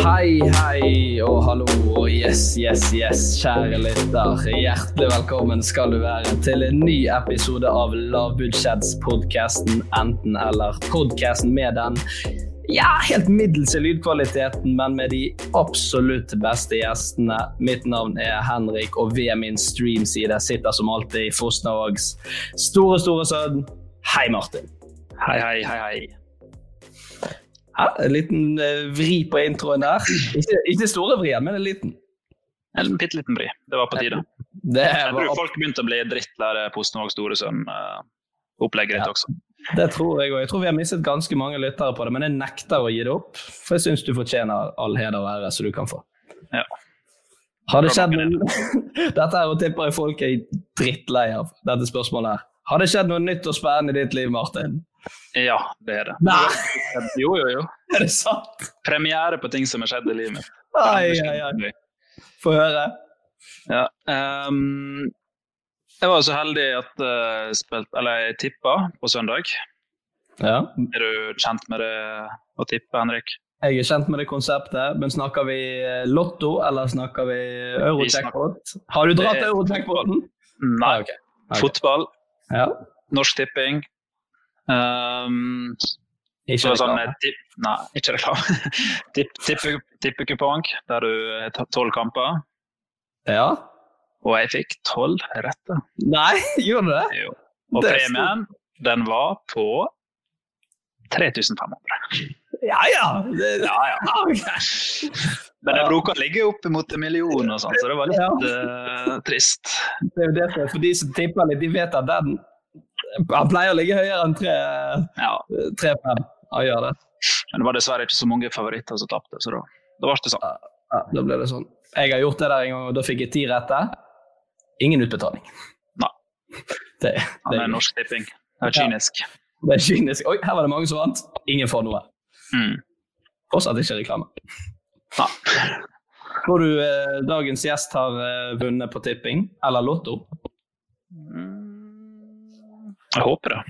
Hei, hei og hallo og yes, yes, yes, kjære lytter. Hjertelig velkommen skal du være til en ny episode av Lavbudsjettspodkasten Enten eller. Podkasten med den ja, helt middels i lydkvaliteten, men med de absolutt beste gjestene. Mitt navn er Henrik, og ved min streamside sitter som alltid Fosnavågs store, store sønn. Hei, Martin. Hei, hei, hei, hei. Ja, en liten eh, vri på introen der. Ikke, ikke store vrien, men en liten. En bitte liten vri. Det var på tide. Det Jeg tror folk begynte å bli drittlei Osnog Storesund-opplegget ditt også. Det tror jeg òg. Jeg tror vi har mistet ganske mange lyttere på det, men jeg nekter å gi det opp. For jeg syns du fortjener all heder og ære som du kan få. Ja. Har det skjedd noe Dette her tipper jeg folk er drittlei av, dette spørsmålet her. Har det skjedd noe nytt og spennende i ditt liv, Martin? Ja, det er det. Nei, Jo, jo, jo. er det sant? Premiere på ting som har skjedd i livet mitt. Ai, ai, ai. Få høre. Ja. Um, jeg var så heldig at uh, spilt, eller jeg tippa på søndag. Ja. Er du kjent med det å tippe, Henrik? Jeg er kjent med det konseptet, men snakker vi eh, lotto, eller snakker vi eurojackpot? Har du dratt eurojackpoten? Nei. ok. Ok. Fotball, Ja. Norsk Tipping. Ehm, Ikke reklame. sånn, eh, nei, ikke reklame. Tipp, tippe, tippekupong der du har tolv kamper. Ja. Og jeg fikk tolv rette. Nei, gjorde du det? Jo. Og Det premien, den var på 3500. Ja ja. Det, Ja, ja. Men Ja. jeg bruker å ligge oppimot en million, og sånn, så det var litt eh, trist. Det er jo det for de som tipper litt, de vet at den han pleier å ligge høyere enn Ja. 3-5. Han gjør det. Men det var dessverre ikke så mange favoritter som tapte, så da, da ble det sånn. Ja, da ble det sånn. Jeg har gjort det der en gang, og da fikk jeg ti rette. Ingen utbetaling. Nei. Det, Han det, er norsk tipping. Det er kynisk. det er kynisk. Oi, her var det mange som vant. Ingen får noe. Mm. Fortsatt ikke reklame. Ja. Tror du eh, dagens gjest har eh, vunnet på tipping eller lotto? Jeg håper det.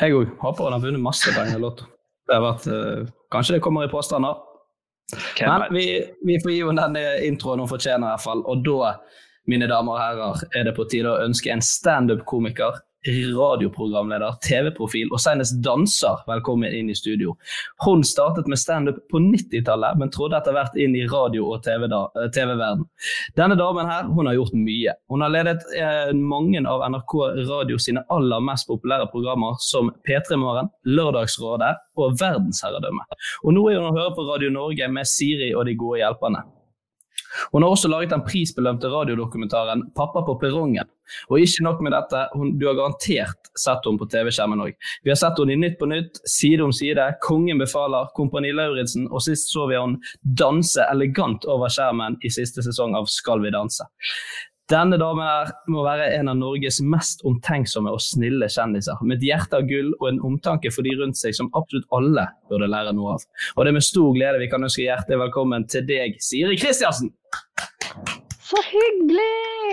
Jeg òg håper han har vunnet masse penger i lotto. Det har vært, uh, kanskje det kommer i påstander. Okay, Men vi, vi får gi henne denne introen hun fortjener, i hvert fall. Og da, mine damer og herrer, er det på tide å ønske en standup-komiker, radioprogramleder, TV-profil og senest danser velkommen inn i studio. Hun startet med standup på 90-tallet, men trådte etter hvert inn i radio- og TV-verden. Denne damen her, hun har gjort mye. Hun har ledet eh, mange av NRK Radio sine aller mest populære programmer, som P3 Morgen, Lørdagsrådet og Verdensherredømme. Og nå er hun å høre på Radio Norge med Siri og de gode hjelperne. Hun har også laget den prisbelønte radiodokumentaren 'Pappa på perrongen'. Og ikke nok med dette, hun, du har garantert sett henne på TV-skjermen òg. Vi har sett henne i Nytt på Nytt, Side om side, Kongen befaler, Kompani Lauritzen, og sist så vi henne danse elegant over skjermen i siste sesong av Skal vi danse. Denne damen her må være en av Norges mest omtenksomme og snille kjendiser, med et hjerte av gull og en omtanke for de rundt seg som absolutt alle burde lære noe av. Og det er med stor glede vi kan ønske hjertelig velkommen til deg, Siri Kristiansen. Så hyggelig!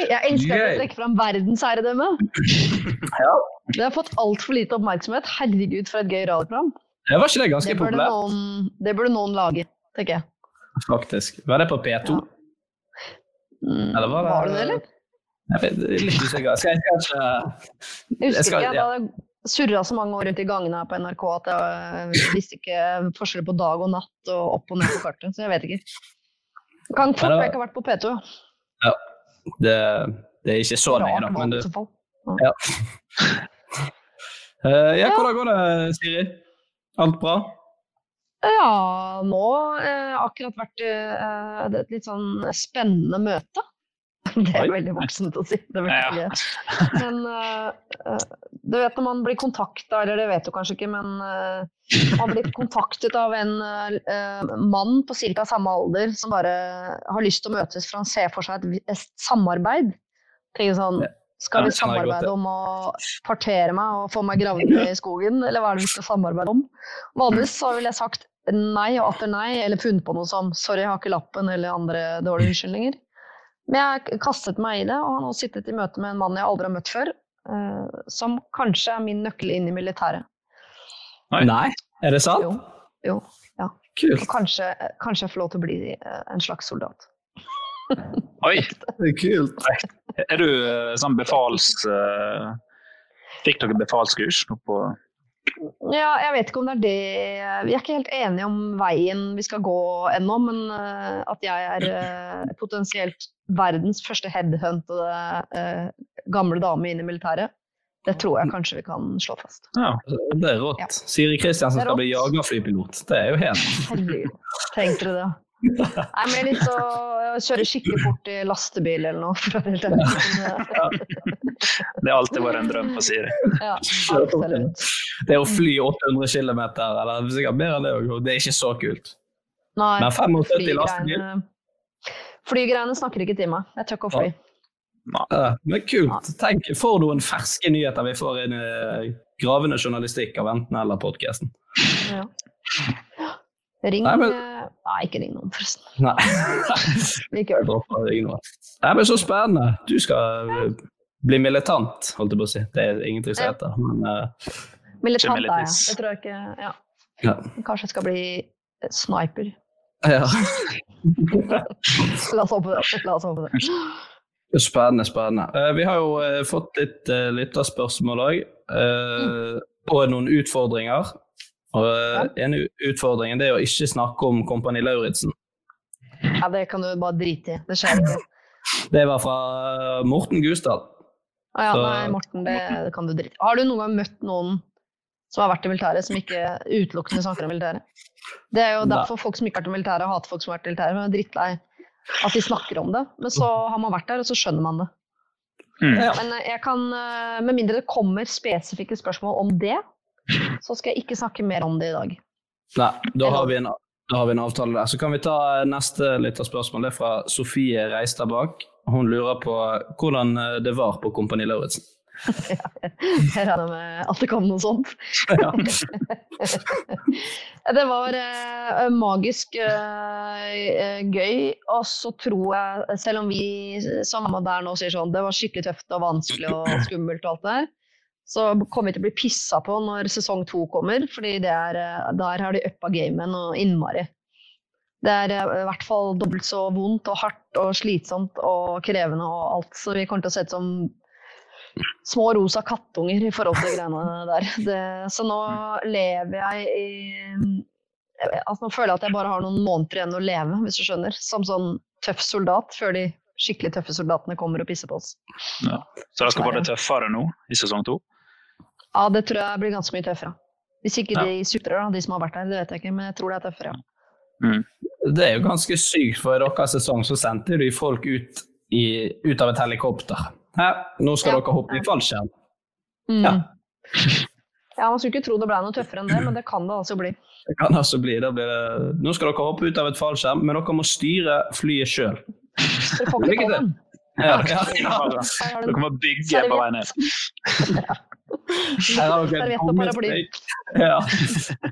Jeg elsker at du trekker fram verdensherredømme. Ja. Det har fått altfor lite oppmerksomhet. Herregud, for et gøy radioprogram. Det var ikke det ganske Det populært, noen, det burde noen lage, tenker jeg. faktisk. Var det på P2? Ja. Mm, Eller var det- var det det, eller? Jeg vet, litt usikker. Skal jeg kanskje Jeg husker ikke. Jeg hadde surra så mange år rundt i gangene her på NRK at jeg visste ikke forskjell på dag og natt og opp og ned på kartet. Så jeg vet ikke. Kan fort jeg ikke har vært på P2. ja. det, det er ikke så lenge, da. Men det, ja. Eh, ja, hvordan går det, Siri? Alt bra? Ja, nå eh, akkurat vært eh, er et litt sånn spennende møte. Det er veldig voksent å si. Det vet Ja. Men eh, du vet når man blir kontakta, eller det vet du kanskje ikke, men uh, man blir kontaktet av en uh, mann på ca. samme alder som bare har lyst til å møtes for han ser for seg et, et samarbeid. Tenker sånn, skal vi samarbeide om å partere meg og få meg gravd ned i skogen, eller hva er det vi skal samarbeide om? Vanligvis så ville jeg sagt nei og atter nei, eller funnet på noe som sorry, jeg har ikke lappen, eller andre dårlige unnskyldninger. Men jeg kastet meg i det, og har nå sittet i møte med en mann jeg aldri har møtt før, eh, som kanskje er min nøkkel inn i militæret. Nei. Nei, er det sant? Jo, jo. Kult. Og kanskje, kanskje jeg får lov til å bli eh, en slags soldat. Oi, Det er kult. er du eh, sånn befals... eh, Fikk dere befalskurs nå på Ja, jeg vet ikke om det er det Vi er ikke helt enige om veien vi skal gå ennå, men eh, at jeg er eh, potensielt verdens første headhuntede uh, gamle dame inn i militæret, det tror jeg kanskje vi kan slå fast. Ja. Det er rått. Ja. Siri Kristiansen skal bli jagerflypilot. Det er jo helt trengte du det? Nei, men litt å kjøre skikkelig fort i lastebil eller noe. For å være helt ærlig. Det har alltid vært en drøm på Siri. Ja, absolutt. Det å fly 800 km, eller sikkert mer enn det òg, det er ikke så kult. Nei, Men 75 i lastebil? flygreiene snakker ikke til meg. Jeg tør ikke å fly. Ja, men kult. Tenk, For noen ferske nyheter vi får inn i gravende journalistikk av enten eller podkasten. Ja. Ring Nei, men- eh, Nei, ikke ring noen, forresten. Nei. Ikke gjør Jeg det. Nei, men så spennende. Du skal eh, bli militant, holdt jeg på å si. Det er ingenting som Ja. heter. Men uh, Militant er jeg. Det tror jeg ikke Ja. ja. Kanskje jeg skal bli sniper. ja. La oss håpe det. La oss håpe det. Spennende, spennende. Uh, vi har jo uh, fått litt uh, lytterspørsmål òg, og noen utfordringer. Og uh, En utfordring er å ikke snakke om Kompani Lauritzen. Ja, det kan du bare drite i. Det skjer ikke. Det var fra eh, Morten Gustad. Å ja, Så- nei, Morten, det, det kan du drite. Har du noen gang møtt noen som har vært i militæret, som ikke utelukkende snakker om militæret? Det er jo Nei. derfor folk som ikke har vært i militæret, hater folk som har vært i militæret. Men er drittlei at de snakker om det. Men så har man vært der, og så skjønner man det. Mm. Men eh, jeg kan, eh, med mindre det kommer spesifikke spørsmål om det, så skal jeg ikke snakke mer om det i dag. Nei, da har vi en, da har vi en avtale der. Så kan vi ta eh, neste lytterspørsmål. Det er fra Sofie Reistad bak. Hun lurer på hvordan eh, det var på Kompani Lauritzen. Jeg regner med at det kom noe sånt. Ja. det var eh, magisk eh, gøy, og så tror jeg, selv om vi som var der nå sier sånn, det var skikkelig tøft og vanskelig og skummelt og alt det der, så kommer vi til å bli pissa på når sesong to kommer, fordi eh, der har de uppa gamen og innmari. Det er eh, i hvert fall dobbelt så vondt og hardt og slitsomt og krevende og alt, så vi kommer til å se ut som små rosa kattunger i forhold til greiene der. Det, så nå lever jeg i altså Nå føler jeg at jeg bare har noen måneder igjen å leve, hvis du skjønner. Som sånn tøff soldat, før de skikkelig tøffe soldatene kommer og pisser på oss. Så dere skal det tøffere nå i sesong to? Ja, det tror jeg blir ganske mye tøffere. Hvis ikke Ja. de sutrer, da, de som har vært der, det vet jeg ikke, men jeg tror det er tøffere. ja. Mm. Det er jo ganske sykt, for i deres sesong så sendte de folk ut, i, ut av et helikopter. Hæ? nå skal Ja. dere hoppe i fallskjerm. Mm. Ja. Ja, Man skulle ikke tro det ble noe tøffere enn det, men det kan det altså bli. Det kan altså bli, da blir det, nå skal dere hoppe ut av et fallskjerm, men dere må styre flyet sjøl. Dere får Lykke til. den. Ja, ja, ja. Har Du du bygge på vei ned. Her har dere paraply. gummistrekk. Ja.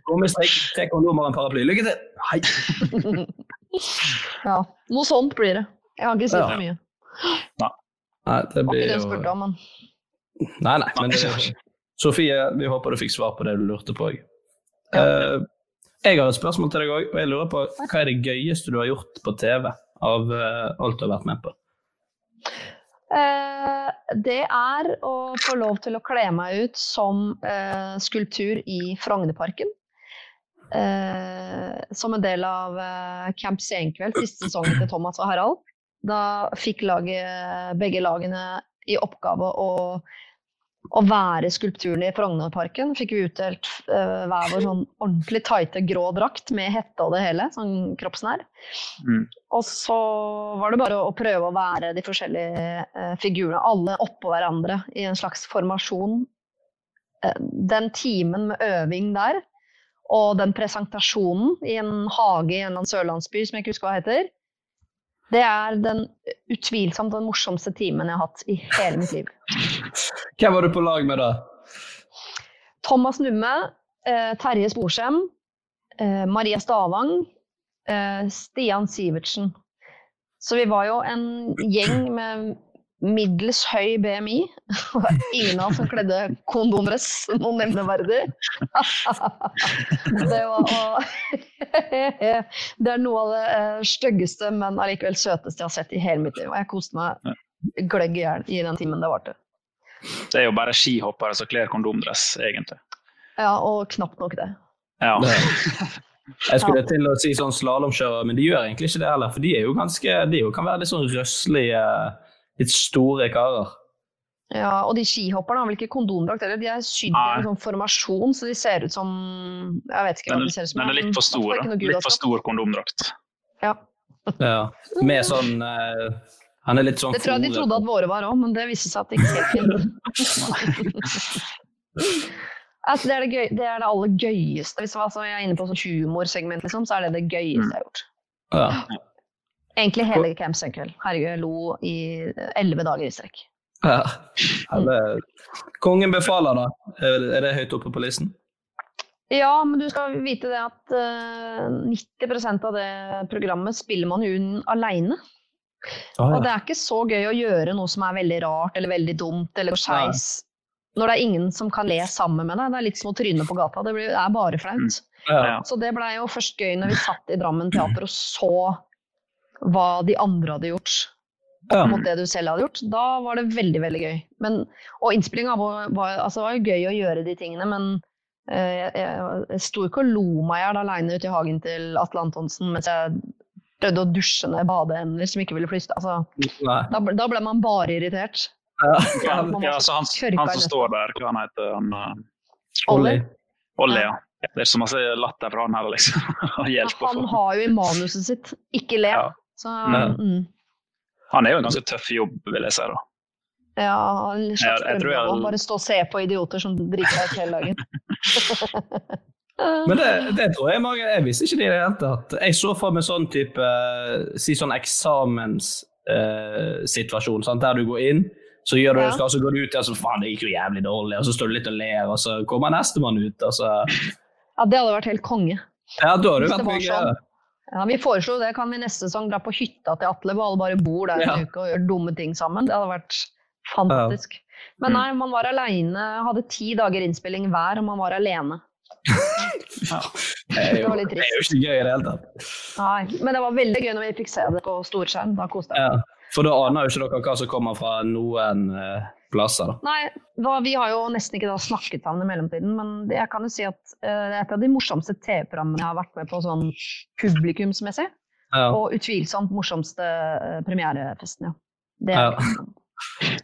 Gummistrekk, tre kondomer og en paraply. Lykke til! Hei! Ja, noe sånt blir det. Jeg kan ikke si for mye. Nei, det blir ikke det jo spurte om, men Nei, nei. Men det, Sofie, vi håper du fikk svar på det du lurte på. Eh, jeg har et spørsmål til deg òg, og jeg lurer på hva er det gøyeste du har gjort på TV av eh, alt du har vært med på? Eh, det er å få lov til å kle meg ut som eh, skulptur i Frognerparken. Som en del av Camp Senkveld, siste sesongen til Thomas og Harald. Da fikk laget, begge lagene i oppgave å, å være skulpturen i Frognerparken. Fikk vi utdelt uh, hver vår sånn ordentlig tighte grå drakt med hette og det hele, sånn kroppsnær. Mm. Og så var det bare å prøve å være de forskjellige uh, figurene, alle oppå hverandre i en slags formasjon. Uh, den timen med øving der, og den presentasjonen i en hage i en eller annen sørlandsby som jeg ikke husker hva heter, det er den utvilsomt den morsomste timen jeg har hatt i hele mitt liv. Hvem var du på lag med da? Thomas Numme, eh, Terje Sporsem, eh, Maria Stavang, eh, Stian Sivertsen. Så vi var jo en gjeng med middels høy BMI. Og ingen av oss som kledde kondomdress noe nevneverdig. det, var, og, det er noe av det eh, styggeste, men allikevel søteste jeg har sett i hele mitt liv. Og jeg koste meg gløgg i hjel i den timen det varte. Det er jo bare skihoppere som kler kondomdress, egentlig. Ja, og knapt nok det. Ja. Jeg skulle til å si sånn slalåmkjører, men de gjør egentlig ikke det heller. For de er jo ganske, de jo, kan være litt sånn røslige, litt store karer. Ja, og de skihopperne har vel ikke kondomdrakt heller. De er sydd i en sånn formasjon, så de ser ut som Jeg vet ikke hva de ser ut som. den er litt for stor. Er da. Litt for stor kondomdrakt. Ja. Ja. Med sånn uh, Han er litt sånn Det tror jeg de trodde at våre var òg, men det viste seg at det ikke altså, det, er det, gøy, det er det aller gøyeste. Hvis altså, jeg er inne på sånn humorsegment, liksom, så er det det gøyeste jeg har gjort. Ja. Egentlig hele Camp Sunkel. Herregud, jeg lo i elleve dager i strekk. Ja. Eller, kongen befaler, da. Er det- er høyt oppe på listen? Ja, men du skal vite det at eh, 90% av det programmet spiller man jo aleine. Ah, ja. Og det er ikke så gøy å gjøre noe som er veldig rart eller veldig dumt eller skeis når det er ingen som kan le sammen med deg. Det er litt som å tryne på gata. Det, blir, det er bare flaut. Ja. Ja. Så det blei jo først gøy når vi satt i Drammen teater og så hva de andre hadde gjort Ja. mot det du selv hadde gjort. Da var det veldig, veldig gøy. Men, og innspillinga var, var, altså, var jo gøy å gjøre de tingene, men eh, jeg, jeg, sto ikke og lo meg i hjel aleine ute i hagen til Atle Antonsen mens jeg prøvde å dusje ned badeender som ikke ville flyste. Altså, da, da ble man bare irritert. Ja. Ja, ja, så han, han som står der, hva han heter han? eh, Olli. Olli, ja. Det er så masse latter fra han her, liksom. Han Han har jo i manuset sitt 'ikke le'. Ja. Så mm, Han er jo en ganske tøff jobb, vil jeg si. da. ja, en slags Ja, jeg jeg- Bare stå og se på idioter som driter seg ut hele dagen. Men det, det tror jeg mange Jeg visste ikke det i det hele tatt. Jeg så for meg sånn type Si sånn eksamenssituasjon, eh, der du går inn, så gjør du det du skal, så går du ut og så faen, det gikk jo jævlig dårlig, og så står du litt og ler, og så kommer nestemann ut, og så Ja, det hadde vært helt konge. Ja, da hadde du vært det var mye sånn. Ja, Vi foreslo det. Kan vi neste sesong dra på hytta til Atle, hvor alle bare bor der en Ja. uke og gjør dumme ting sammen? Det hadde vært fantastisk. Men nei, man var aleine. Hadde ti dager innspilling hver, og man var alene. Det er Det jo, var det er jo ikke gøy i det hele tatt. Nei, men det var veldig gøy når vi fikk se det på storskjerm. Da koste jeg meg. Ja. For da aner jo ikke dere hva som kommer fra noen eh, plasser, da. Nei, da, vi har jo nesten ikke snakket sammen i mellomtiden, men det- jeg kan jo si at uh, det er et av de morsomste TV-programmene jeg har vært med på sånn publikumsmessig. Ja. Og utvilsomt morsomste uh, premierefesten, ja. Det er, Ja.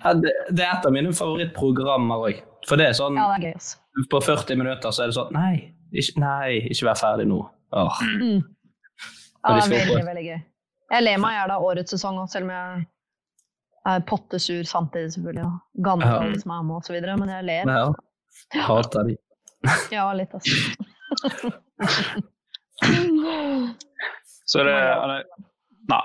Ja, det, det er et av mine favorittprogrammer òg. For det er sånn ja, det er gøy, altså. På 40 minutter så er det sånn Nei, ikke, nei, ikke vær ferdig nå. Åh. Mm. Ja, det er veldig, veldig gøy. Jeg ler meg i hjel av årets sesong, òg, selv om jeg er pottesur samtidig, selvfølgelig. Og gammel Ja. som er med, og så videre. Men jeg ler. Ja. Hater de. Ja, litt, altså. Så er det Nei.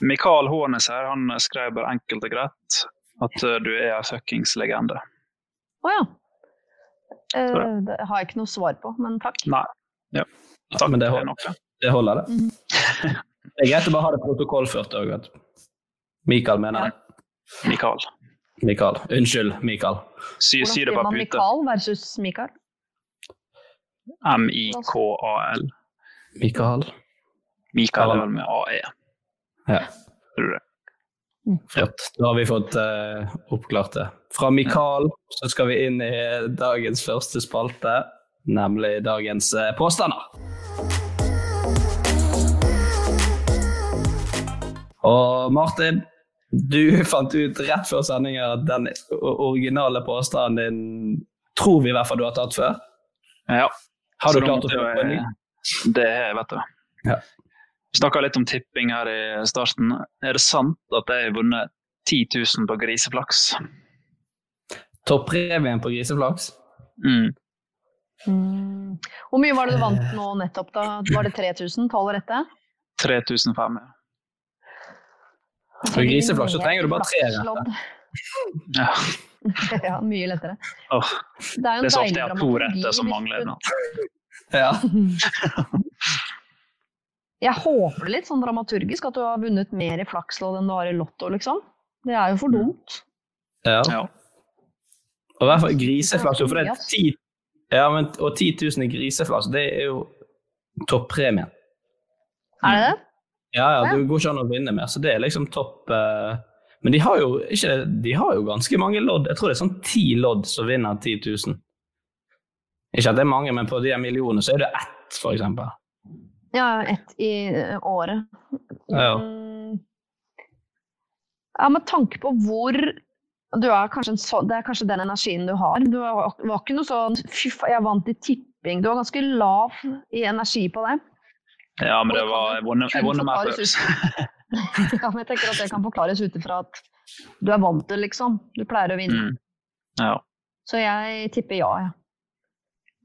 Mikael Hånes her, han skrev bare enkelt og greit at eh, du er en fuckings legende. Å ja. Eh, det har jeg ikke noe svar på, men takk. Nei. Ja. Takk, men det holder. er. Det holder, det. Mhm. Det er greit å bare ha det protokollført òg, vet du. Mikael mener jeg. Mikael. Mikael. Unnskyld, Mikael. Si, Hvordan sier man på. Mikael versus Mikael? M-I-K-A-L. Mikael. Mikael er vel med AE. Ja. Tror du det? Flott. Da har vi fått uh, oppklart det. Fra Mikael så skal vi inn i dagens første spalte, nemlig dagens uh, påstander. Og Martin, du fant ut rett før sending at den originale påstanden din tror vi i hvert fall du har tatt før. Ja. Har du klart å få en ny? Det er jeg, vet du. Ja. Vi snakka litt om tipping her i starten. Er det sant at jeg har vunnet 10 000 på griseflaks? Toppremien på griseflaks? Mm. Mm. Hvor mye var det du vant nå nettopp, da? Var det 3000? Tolv rette? 3005. For griseflaks så trenger du bare tre retter. Ja. ja, mye lettere. Oh, Det er jo det er så ofte jeg har to retter som mangler. nå. Ja. Jeg håper litt sånn dramaturgisk at du har vunnet mer i flakslodd enn du har i lotto, liksom. Det er jo for dumt. ja. Ja. Og i hvert fall griseflaks. For det er 10, ja, men, og 10 000 i griseflaks, det er jo toppremien. Er det det? Ja, ja, det går ikke an å vinne mer, så det er liksom topp eh, Men de har jo ikke De har jo ganske mange lodd. Jeg tror det er sånn ti lodd som vinner 10 000. Ikke at det er mange, men på de millionene så er det ett, for eksempel. Ja, ett i eh, året. Ja. ja. Ja, med tanke på hvor du er sånn, Det er kanskje den energien du har. Du var, var ikke noe sånn Fy faen, jeg vant i tipping. Du var ganske lav i energi på det. Ja, men det var Jeg vunnet- meg før. ja, men jeg tenker at det kan forklares ut ifra at du er vant til, liksom. Du pleier å vinne. Mm. Ja. Så jeg tipper ja, jeg.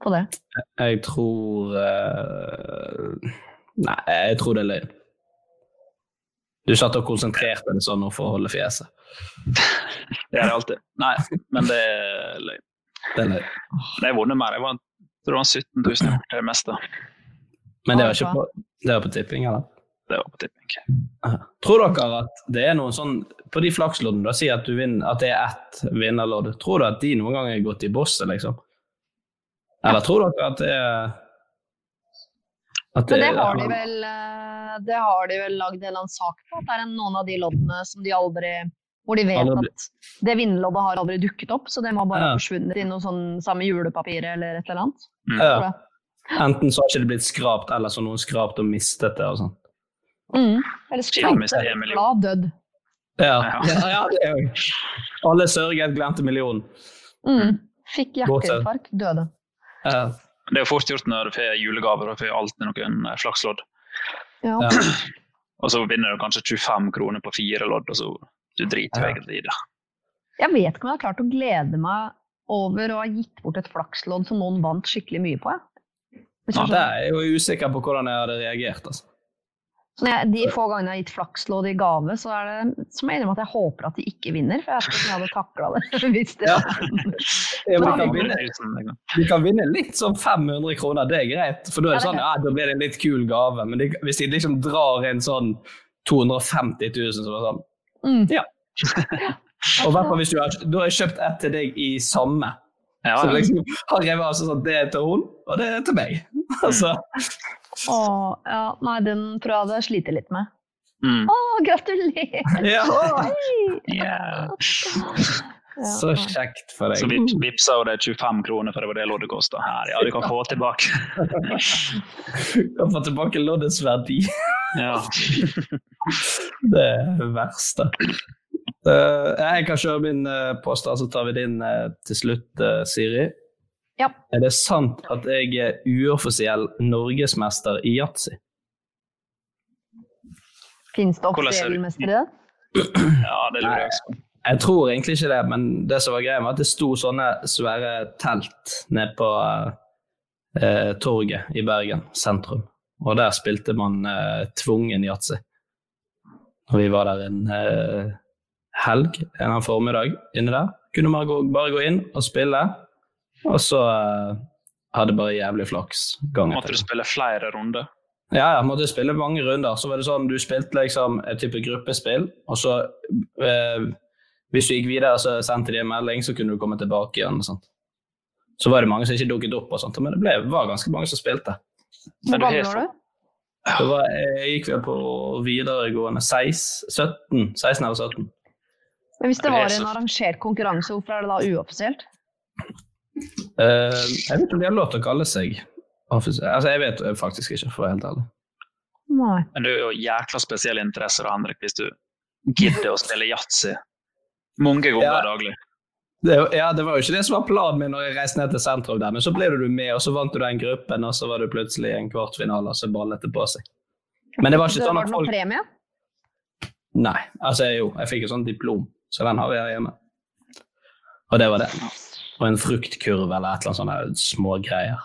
På det. Jeg tror uh... Nei, jeg tror det er løgn. Du satt og konsentrerte deg sånn for å holde fjeset. Det er det alltid. Nei, men det er løgn. Det er løgn. Jeg har vunnet mer. Jeg vant, tror det var 17 000 i år, er det meste. Men det var ikke på, det var på tipping, eller? Det var på tipping. Tror dere at det er noen sånn På de flaksloddene, da, si at, du vinner, at det er ett vinnerlodd. Tror du at de noen gang er gått i bosset, liksom? Eller tror dere at det er at Men det har de vel eh, Det har de vel lagd en eller annen sak på. At det er noen av de loddene som de aldri Hvor de vet Aldri at det vinnerloddet har aldri dukket opp, så det må bare Ja. ha forsvunnet i noe sånn samme julepapir eller et eller annet. Mm. Ja. Enten så har ikke det blitt skrapt, eller så har noen skrapt og mistet det. og sånn. Mm. Eller Til og med skrapte, en glad død. Ja, Ja. ja, det er jo Alle sørget, glemte millionen. Mm. Fikk hjerteinfarkt, døde. Ja. Det er jo fort gjort når du får julegaver og får alltid noen eh, flakslodd. Ja. Ja. Og så vinner du kanskje 25 kroner på fire lodd, og så du driter jo Ja. egentlig i det. Jeg vet ikke om jeg har klart å glede meg over å ha gitt bort et flakslodd som noen vant skikkelig mye på. Jeg. Ja, det er jeg jo usikker på hvordan jeg hadde reagert. altså. Så når jeg, de få gangene jeg har gitt flakslodd i gave, så er det som jeg innrømmer at jeg håper at de ikke vinner. For jeg vet ikke om jeg hadde takla det. hvis det Ja. Ja, de, kan vinne, 1000, liksom. de kan vinne litt sånn 500 kroner, det er greit. For da er det sånn, ja, da blir det en litt kul gave. Men de, hvis de liksom drar inn sånn 250 000, så er det sånn mm. Ja. Og hvert hvis du har, du har kjøpt ett til deg i samme. Ja, Så liksom, han har jeg seg sånn, det er til hun, og det er til meg. Altså, Åh, ja, nei, den tror jeg hadde slitt litt med. Mm. Å, gratulerer! ja, Ja. Ja, så kjekt for Så deg. vips, vipsa jo det 25 kroner, for det var det loddet kosta. Her, ja, du kan få tilbake. du Kan få tilbake loddets verdi. Ja. Det er det verste. Eh, jeg kan kjøre min uh, påstand, så tar vi din eh, til slutt, eh, Siri. Ja. Er det sant at jeg er uoffisiell norgesmester i yatzy? Fins det Hvordan ser offisiell mester i det? Ja, det lurer jeg også på. Jeg tror egentlig ikke det, men det som var greia var at det sto sånne svære telt nede på eh, torget i Bergen sentrum. Og der spilte man eh, tvungen yatzy. Og vi var der en eh, helg, en eller annen formiddag inni der. Kunne man gå, bare gå inn og spille, og så uh, hadde bare jævlig flaks gangen Måtte du spille flere runder? ja, jeg måtte spille mange runder. Så var det sånn, Du spilte liksom et type gruppespill, og så eh, Hvis du gikk videre, så sendte de en melding, så kunne du komme tilbake igjen. og sånt. Så var det mange som ikke dukket opp, og sånt, men det ble, var ganske mange som spilte. Hvor Men gammel var du? Det var, jeg gikk vel på videregående 16, 17, 16 eller 17. Men hvis det Det var en arrangert konkurranse, hvorfor er det da uoffisielt? Uh, jeg vet ikke om de har lov til å kalle seg offisielt. Altså, jeg vet faktisk ikke, for å være helt ærlig. Nei. Men du er jo jækla spesiell interesse, da, Henrik, hvis du gidder å spille yatzy mange ganger Ja. daglig. Det, ja, det var jo ikke det som var planen min når jeg reiste ned til sentrum der, men så ble du med, og så vant du den gruppen, og så var du plutselig i en kvartfinale, og så ballet det på seg. Men det var ikke sånn Så folk var at det noen premie? Nei. Altså, jo, jeg fikk et sånt diplom, så den har vi her hjemme. Og det var det. Og en fruktkurv eller et eller annet sånne små greier.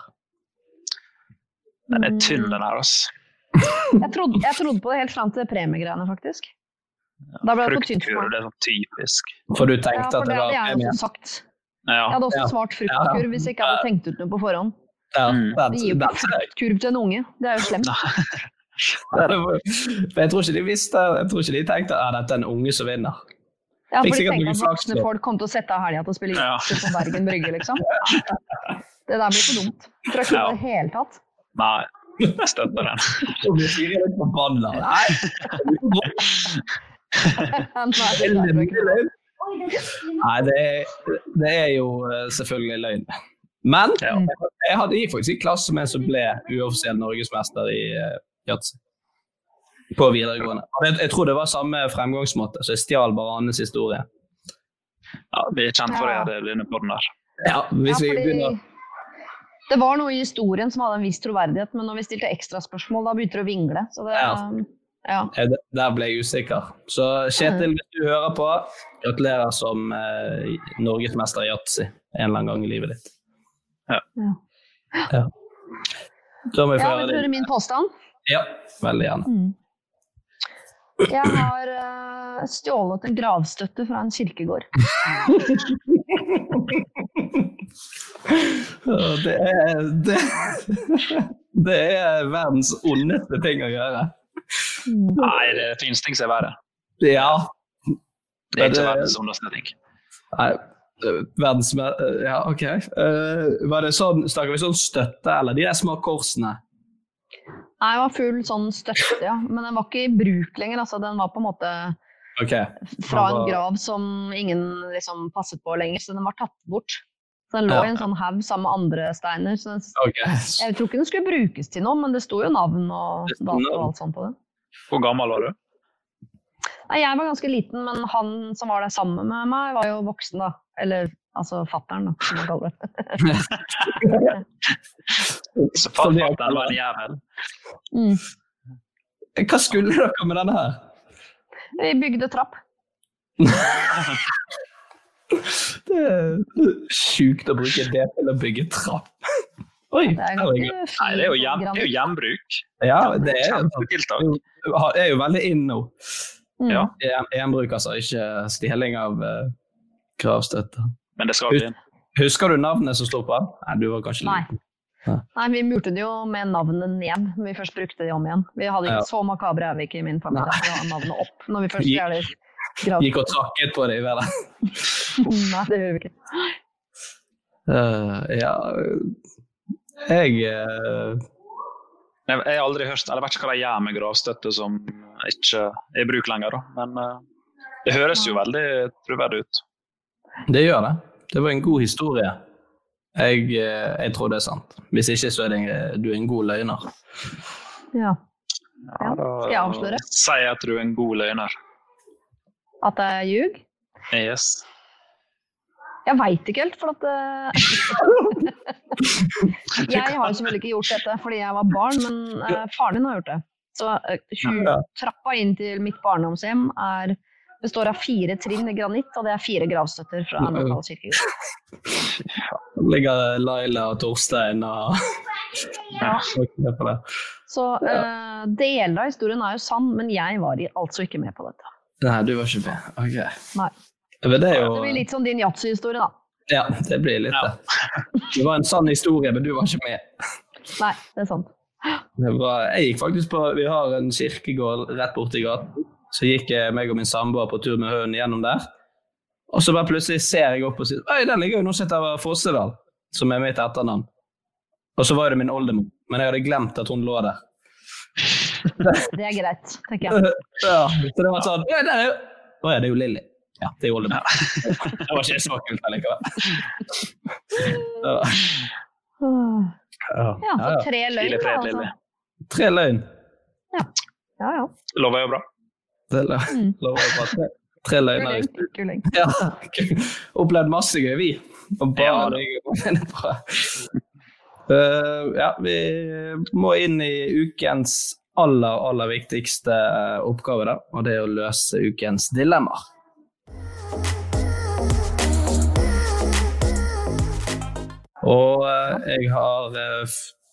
Den er tynn, den her. altså. Jeg trodde, jeg trodde på det helt fram til premiegreiene, faktisk. Da ble det for tynt for Fruktkurv, meg. det er sånn typisk. For du Ja, tenkte for at det det var premie? Ja. Jeg hadde også Ja. svart fruktkurv hvis jeg ikke hadde tenkt ut noe på forhånd. Ja, Mm. Vi gir jo ikke fruktkurv til en unge. Det er jo slemt. Ja, jeg tror ikke de visste Jeg tror ikke de tenkte at dette er en unge som vinner. Ja, for de tenkte at voksne folk kom til å sette av helga til å spille Ja. på Bergen Brygge, liksom. Det der blir for dumt. Tror jeg ikke Ja. i det hele tatt. Nei, jeg støtter den. Så blir Siri litt forbanna. Nei! Nei, det er det er, jo eh, selvfølgelig løgn. Men Ja. jeg hadde i faktisk i klasse med en som ble uoffisiell norgesmester i uh, yatzy. På videregående. Jeg, Jeg tror det var samme fremgangsmåte, så jeg stjal bare Annes historie. Ja, vi er kjent for Ja. det i denne podden her. Ja, hvis Ja, vi begynner Det var noe i historien som hadde en viss troverdighet, men når vi stilte ekstraspørsmål, da begynte det å vingle. Så det, Ja. ja. Der ble jeg usikker. Så Kjetil, hvis du hører på, gratulerer som eh, norgesmester i yatzy en eller annen gang i livet ditt. Ja. Ja. Ja. Da må vi få ja, høre vil du høre min påstand? Ja, veldig gjerne. Mm. Jeg har uh, stjålet en gravstøtte fra en kirkegård. Det er, det, det er verdens ondeste ting å gjøre. Nei, det finnes ting som er verre. Ja. Det er ikke det- verdens ondeste ting. Nei, verdens Ja, OK. Uh, var det sånn, Snakker vi sånn støtte, eller de der små korsene? Nei, jeg var full sånn støtte, ja. Men den var ikke i bruk lenger. Altså, den var på en måte okay. fra en grav som ingen liksom passet på lenger, så den var tatt bort. Så den lå Ja. i en sånn haug sammen med andre steiner. Så den, okay. jeg tror ikke den skulle brukes til noe, men det sto jo navn og dato og alt sånt på den. Hvor gammel var du? Nei, jeg var ganske liten, men han som var der sammen med meg, var jo voksen, da. Eller altså fattern, som man kaller det. Så fatter'n var en jævel. Mm. Hva skulle dere med denne her? Vi bygde trapp. Det er sjukt å bruke det til å bygge trapp. Oi, Det er Nei, det er jo, hjem, det er jo gjenbruk. Ja, det er, det er jo veldig in nå. Mm. Ja. Gjenbruk, altså. Ikke stjeling av uh, gravstøtte. Men det skal bli inn. Husker du navnet som sto på den? Nei, du var kanskje Nei. Nei, vi murte det jo med navnet ned når vi først brukte det om igjen. Vi hadde ikke Ja. så makabre er vi ikke i min familie. Nei. Vi hadde navnet opp når vi først Gikk- stjeler. Gikk og trakket på det i været. Nei, det gjør vi ikke. Uh, ja Jeg uh... Jeg jeg har aldri hørt, eller vet ikke hva de gjør med gravstøtte som ikke er i bruk lenger. Da. Men eh, det høres jo veldig troverdig ut. Det gjør det. Det var en god historie. Jeg, eh, jeg tror det er sant. Hvis ikke, så er det, en- du er en god løgner. Ja. Ja, skal jeg avsløre? Sier at du er en god løgner. At jeg ljug? Yes. Jeg veit ikke helt, for at eh, Jeg har jo selvfølgelig ikke gjort dette fordi jeg var barn, men eh, faren din har gjort det. Så eh, trappa inn til mitt barndomshjem er, består av fire trinn i granitt, og det er fire gravstøtter fra en lokal kirkegård. ligger Laila og Torstein og Ja. Så uh, deler av historien er jo sann, men jeg var altså ikke med på dette. Nei, du var ikke med. Ok. Nei. Men det er jo Det blir litt som din yatzy-historie, da. Ja, det blir litt det. Det var en sann historie, men du var ikke med. Nei, det er sant. Det var, jeg gikk faktisk på Vi har en kirkegård rett borti gaten. Så gikk jeg meg og min samboer på tur med hunden gjennom der. Og så bare plutselig ser jeg opp og sier Oi, den ligger jo noe som over Fossedal, som er mitt etternavn. Og så var det min oldemor, men jeg hadde glemt at hun lå der. Det er greit, tenker jeg. Ja, så det var sånn Ja, der er jo Å ja, det er jo Lilly. Ja, det er jo oldemor. Det var ikke så kult allikevel. Ja, ja. Ja, så tre løgn, da. Altså. Tre løgn. Ja, ja. Lover jo bra. Det lo- Mm. lover bare. Tre, løgner. Kuling. Ja, opplevd masse gøy, vi. Og bare det er bra. Eh, ja, vi må inn i ukens aller, aller viktigste eh, oppgave, da. Og det er å løse ukens dilemmaer. Og eh, jeg har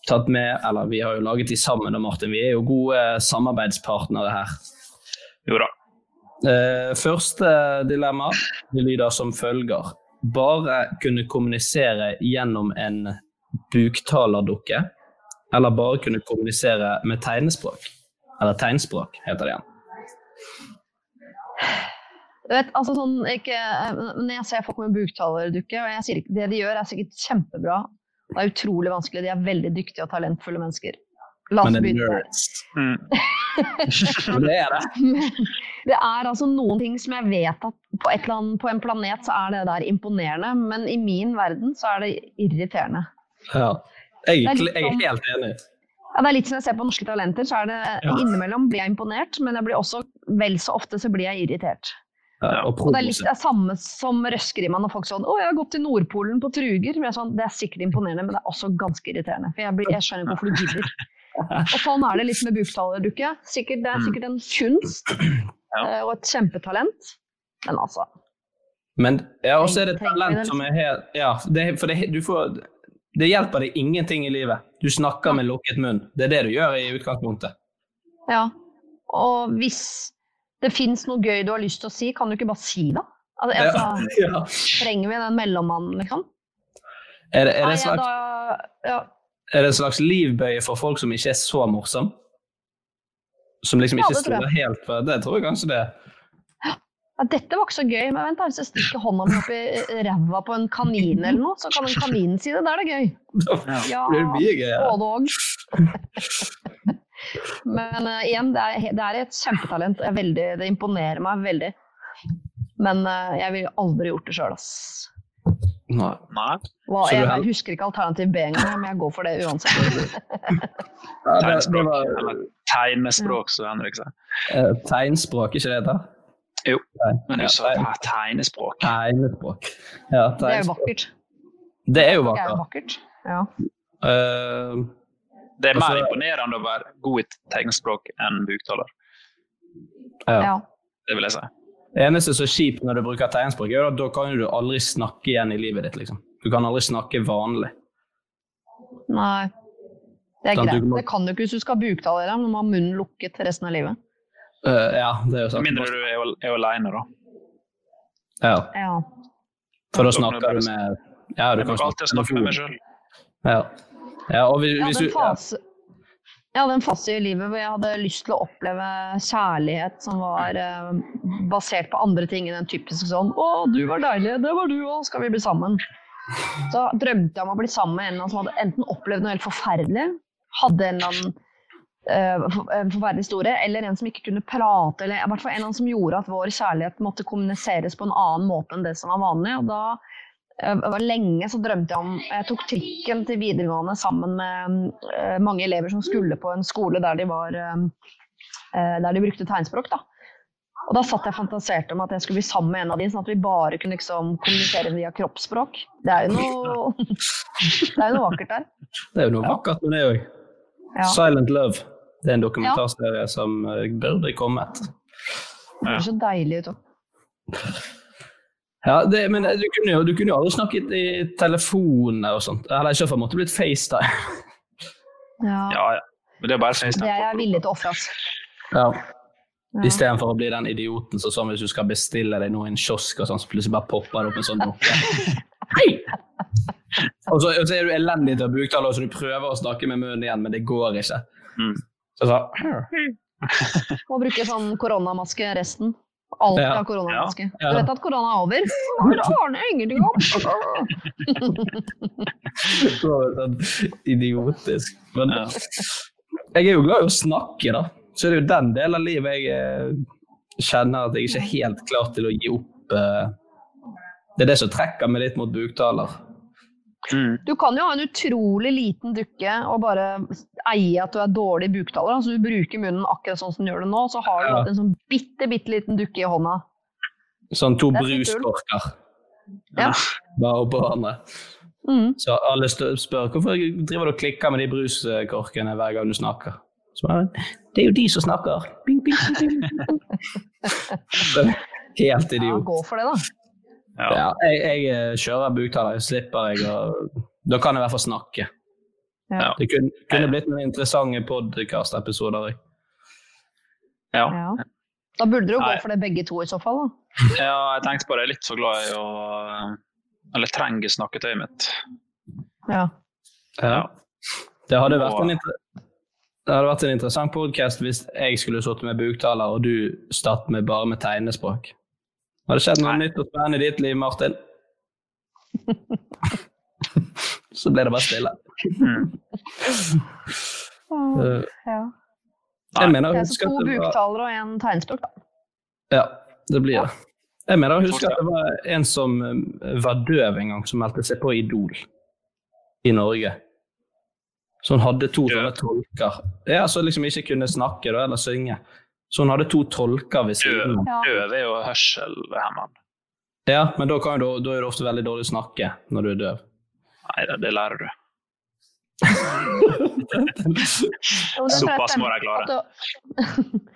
tatt med Eller vi har jo laget de sammen, da, Martin. Vi er jo gode samarbeidspartnere her. Jo da. Eh, første dilemma det lyder som følger. Bare kunne kommunisere gjennom en buktalerdukke, eller bare kunne kommunisere med tegnespråk. Eller tegnspråk, heter det igjen. Du vet, altså sånn, ikke, når jeg ser folk med buktalerdukke, og jeg sier ikke, det de gjør er sikkert kjempebra, det er utrolig vanskelig, de er veldig dyktige og talentfulle mennesker. La oss Men det er begynne der. nerds. Mm. Det er det. Det er altså noen ting som jeg vet at på, et eller annet, på en planet så er det der imponerende, men i min verden så er det irriterende. Ja. Jeg, Det er er jeg er sånn- helt enig. Ja, det er litt som jeg ser på Norske Talenter, så er det Ja. innimellom blir jeg imponert, men jeg blir også vel så ofte så blir jeg irritert. Ja, og Og det er litt det samme som Røskeriman når folk sånn 'Å, jeg har gått til Nordpolen på truger'. Men jeg er sånn, det er sikkert imponerende, men det er også ganske irriterende. For jeg, blir, jeg skjønner ikke hvorfor du gidder. Og sånn er det litt med buktalerdukke. Sikkert, det er sikkert en kunst eh, og et kjempetalent. Men altså Men ja, også er det et talent som er helt Ja, det, for det, du får, det hjelper deg ingenting i livet. Du snakker med lukket munn. Det er det du gjør i utgangspunktet. Ja. Og hvis det fins noe gøy du har lyst til å si, kan du ikke bare si det? Altså, altså, Ja. Trenger vi den mellommannen, liksom? Er, det, er, det Nei, ja, slags, da, ja. Er det en slags livbøye for folk som ikke er så morsom? Som liksom ikke ja, står helt på Det tror jeg kanskje det er. Ja, dette var ikke så gøy, men vent hvis jeg stikker hånda mi opp i ræva på en kanin eller noe, så kan en kanin si det. Da er det gøy. Ja, Ja, blir gøy. Ja. både og. Men uh, igjen, det er, det er et kjempetalent. Veldig, det imponerer meg veldig. Men uh, jeg ville aldri gjort det sjøl, ass. Nei. Nei. Hva, jeg, jeg, husker ikke alternativ B engang, men jeg går for det uansett. Tegnspråk, eller tegnespråk, som Henrik sa. eh, tegnspråk, ikke det det heter? Jo, Nei. men du sa tegn- tegnespråk. Tegnespråk. Ja, Det er jo vakkert. Det er jo Det er vakkert. vakkert. Ja. Uh, Det er mer Altså- imponerende å være god i tegnspråk enn buktaler. ja. ja. Det vil jeg si. Det eneste som er kjipt når du bruker tegnspråk, er at da kan du aldri snakke igjen i livet ditt. liksom. Du kan aldri snakke vanlig. Nei. Det er Sånn, greit. må- Det kan du ikke hvis du skal buktalere, men du må ha munnen lukket resten av livet. Uh, ja, det er jo sant. Mindre du er, er alene, da. Ja, Ja. for da snakker du med Ja, du kan snakke med meg sjøl. Ja. ja, og hvis, ja, hvis du en ja. fase, jeg hadde en fase i livet hvor jeg hadde lyst til å oppleve kjærlighet som var eh, basert på andre ting enn en typisk sånn 'Å, du var deilig. Det var du òg. Skal vi bli sammen?' Så drømte jeg om å bli sammen med en som hadde enten opplevd noe helt forferdelig, hadde en eller annen eh, forferdelig historie, eller en som ikke kunne prate, eller i hvert fall en eller annen som gjorde at vår kjærlighet måtte kommuniseres på en annen måte enn det som var vanlig. Og da lenge så drømte jeg om Jeg tok trikken til videregående sammen med eh, mange elever som skulle på en skole der de, var, eh, eh, der de brukte tegnspråk. Da. Og da satt jeg og fantaserte om at jeg skulle bli sammen med en av de, sånn at vi bare kunne liksom, kommunisere via kroppsspråk. Det er jo noe, det er jo noe vakkert der. Det er jo noe vakkert med det òg. Ja. Silent love. Det er en dokumentarserie ja. som burde kommet. Det høres så deilig ut òg. Ja, det, men du kunne, jo, du kunne jo aldri snakket i telefoner og sånt. Eller i så fall måtte det blitt FaceTime. Ja. ja, ja. Men det er bare FaceTime. Det er jeg villig til å ofre. Ja. ja. Istedenfor å bli den idioten som sånn hvis du skal bestille deg noe i en kiosk, og sånn, så plutselig bare popper det opp en sånn dukke. Hei! Og så, og så, er du elendig til å buktale, så du prøver å snakke med munnen igjen, men det går ikke. Mm. Så så, Må bruke sånn koronamaske resten. Alltid ja. koronavanske. koronamaske. Ja. Du vet at korona er over? Aner jeg ingenting om! sånn idiotisk. Men jeg er jo glad i å snakke, da. Så det er jo den delen av livet jeg eh, kjenner at jeg ikke er helt klar til å gi opp. Eh. Det er det som trekker meg litt mot buktaler. Mm. Du kan jo ha en utrolig liten dukke og bare eie at du er dårlig buktaler. Altså, du bruker munnen akkurat sånn som du gjør det nå, så har du ja. en sånn bitte, bitte liten dukke i hånda. Sånn to bruskorker. Ja. Bare oppå hverandre. Mm. Så alle spør hvorfor driver du og klikker med de bruskorkene hver gang du snakker. Så bare, det er jo de som snakker. Bing, bing, bing. Helt idiot. Ja, gå for det, da. Ja. ja jeg, jeg, eh, kjører buktaler, slipper jeg og Da kan jeg i hvert fall snakke. Ja. Det kunne, kunne, blitt noen interessante podkast-episoder. Ja. ja. Da burde du gå for det begge to i så fall, da. ja, jeg tenkte på det. Jeg er litt så glad i å Eller trenger snakketøyet mitt. Ja. ja. Det hadde vært en, det hadde vært en interessant podkast hvis jeg skulle sittet med buktaler, og du startet med bare med tegnespråk. Har det skjedd noe Nei. nytt og spennende i ditt liv, Martin? Så ble det bare stille. Mm. uh, ja. Jeg mener jeg at det var To buktalere og en tegnspråk, da. Ja, det blir det. Jeg mener jeg husker at det var en som eh, var døv en gang, som meldte seg på Idol i Norge. Så hun hadde to sånne tolker. Ja, Så liksom ikke kunne snakke da, eller synge. Så hun hadde to tolker ved siden av. Døv er jo hørselhemmet. Ja, men da, du, da, er det ofte veldig dårlig å snakke når du er døv. Nei, det, det lærer du. Såpass må de klare.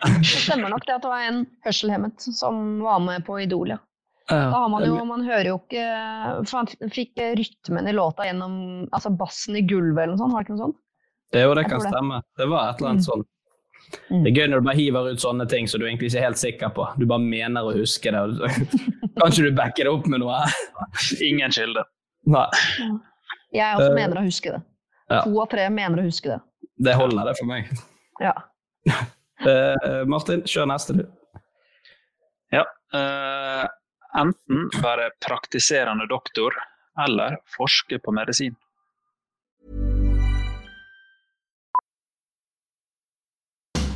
Det stemmer nok det at det var en hørselhemmet som var med på Idol, ja. Da har man jo, man hører jo ikke For han fikk rytmen i låta gjennom altså bassen i gulvet eller noe sånt, var det ikke noe sånt? Det, jo, det kan stemme. Det var et eller annet mm. sånt. Mm. Det er gøy når du bare hiver ut sånne ting som du egentlig ikke er helt sikker på. Du bare mener å huske det. Kanskje du backer det opp med noe? Ingen kilde. Nei. Jeg også uh, mener å huske det. Ja. To av tre mener å huske det. Det holder, det for meg. Ja. uh, Martin, kjør neste, du. Ja. Uh, enten være praktiserende doktor eller forske på medisin.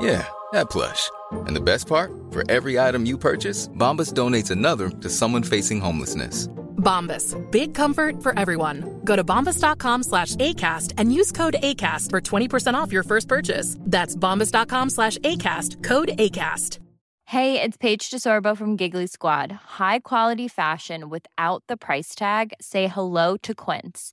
Yeah, that plush. And the best part, for every item you purchase, Bombas donates another to someone facing homelessness. Bombas, big comfort for everyone. Go to bombas.com slash ACAST and use code ACAST for 20% off your first purchase. That's bombas.com slash ACAST, code ACAST. Hey, it's Paige DeSorbo from Giggly Squad. High quality fashion without the price tag? Say hello to Quince.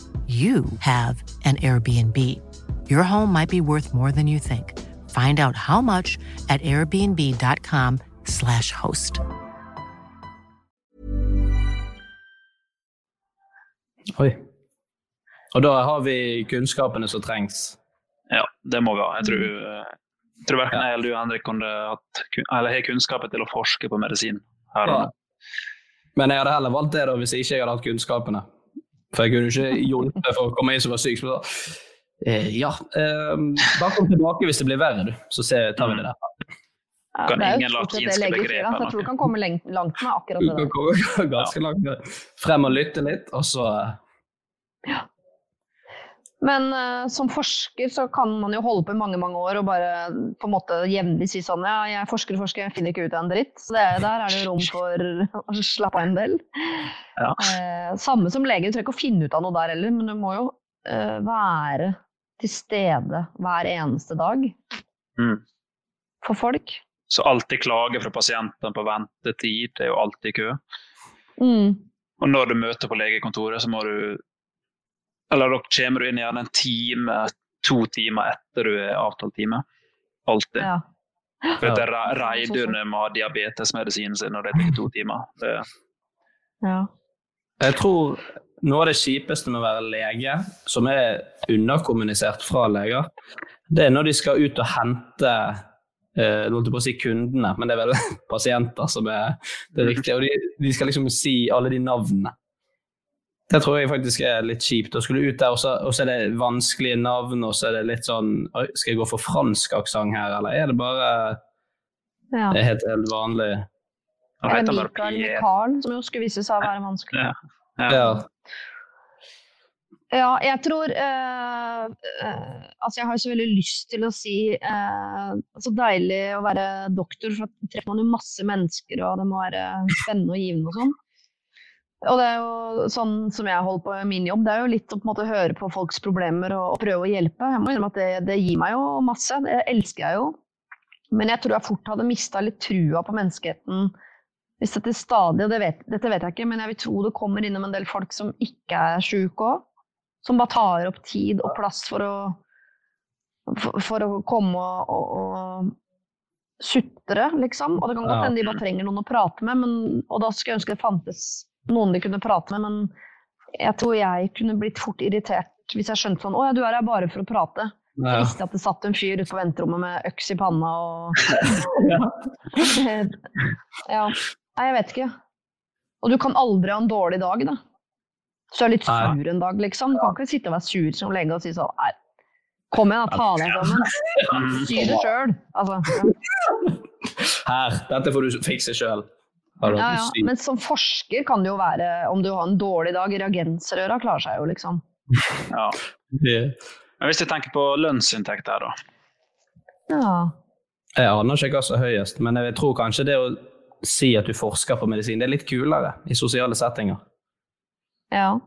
you have an Airbnb. Your home might be worth more than you think. Find out how much at airbnb.com/slash host. Oi. Og da har vi kunnskapene som trengs. Ja, det må vi ha. Jeg tror, jeg tror verken jeg eller du, Henrik, kunne hatt, eller har kunnskapen til å forske på medisin. her og Ja. Men jeg hadde heller valgt det da, hvis jeg ikke hadde hatt kunnskapene. For jeg kunne ikke hjulpet for å komme inn som var syk. Så da, eh, ja, eh, bare kom tilbake hvis det blir verre, du. Så ser, tar vi det der. Ja, Kan det er jo ingen stort sett det latinske leger sier, så jeg tror du kan komme langt med akkurat Du det kan komme ganske langt frem og lytte litt, og så eh, Men uh, som forsker så kan man jo holde på i mange mange år og bare på en måte jevnlig si sånn ja, jeg forsker og forsker, jeg finner ikke ut av en dritt. Så det, der er det jo rom for å slappe av en del. Ja. Uh, samme som lege, du trenger ikke å finne ut av noe der heller, men du må jo uh, være til stede hver eneste dag Mm. for folk. Så alltid klage fra pasientene på ventetid, det er jo alltid kø. Mm. Og når du møter på legekontoret, så må du Eller da kommer du inn gjerne en time, to timer etter du er avtalt time. Alltid. Ja. For det Re- Reidun må ha diabetesmedisinen sin, og det tar to timer. Det, Ja. Jeg tror noe av det kjipeste med å være lege, som er underkommunisert fra leger, det er når de skal ut og hente eh, holdt på å si kundene, men det er vel pasienter som er det riktige. Og de, de skal liksom si alle de navnene. Det tror jeg faktisk er litt kjipt. Å skulle ut der, og så, er det vanskelige navn, og så er det litt sånn skal jeg gå for fransk aksent her, eller er det bare Ja. det er helt, helt vanlig? Eller Mikael Michael, som jo skulle vise seg å være vanskelig. Ja. Ja. Ja, jeg tror uh, uh, Altså, jeg har jo så veldig lyst til å si uh, Så deilig å være doktor, for da treffer man jo masse mennesker, og det må være spennende og givende og sånn. Og det er jo sånn som jeg holder på i min jobb, det er jo litt å på måte høre på folks problemer og, og prøve å hjelpe. Jeg må innrømme at det, det gir meg jo masse, det elsker jeg jo. Men jeg tror jeg fort hadde mista litt trua på menneskeheten hvis dette stadig, og det vet, dette vet jeg ikke, men jeg vil tro det kommer innom en del folk som ikke er sjuke òg. Som bare tar opp tid og plass for å, for, for å komme og, og, sutre, liksom. Og det kan godt Ja. hende de bare trenger noen å prate med, men, og da skulle jeg ønske det fantes noen de kunne prate med, men jeg tror jeg kunne blitt fort irritert hvis jeg skjønte sånn Å ja, du er her bare for å prate. Jeg visste at det satt en fyr ute på venterommet med øks i panna og Ja. Nei, jeg vet ikke. Og du kan aldri ha en dårlig dag, da. Så du er litt sur en dag, liksom. Du kan ikke sitte og være sur som lege og si sånn Nei, kom igjen, da, ta deg sammen. Sy det sjøl. Altså, ja. Her, dette får du fikse sjøl. Ja, ja. Men som forsker kan det jo være, om du har en dårlig dag, reagensrøra klarer seg jo, liksom. Ja. Men hvis jeg tenker på lønnsinntekt der, da. Ja. Jeg aner ikke hva som er høyest, men jeg tror kanskje det å si at du forsker på medisin, det er litt kulere i sosiale settinger. ja.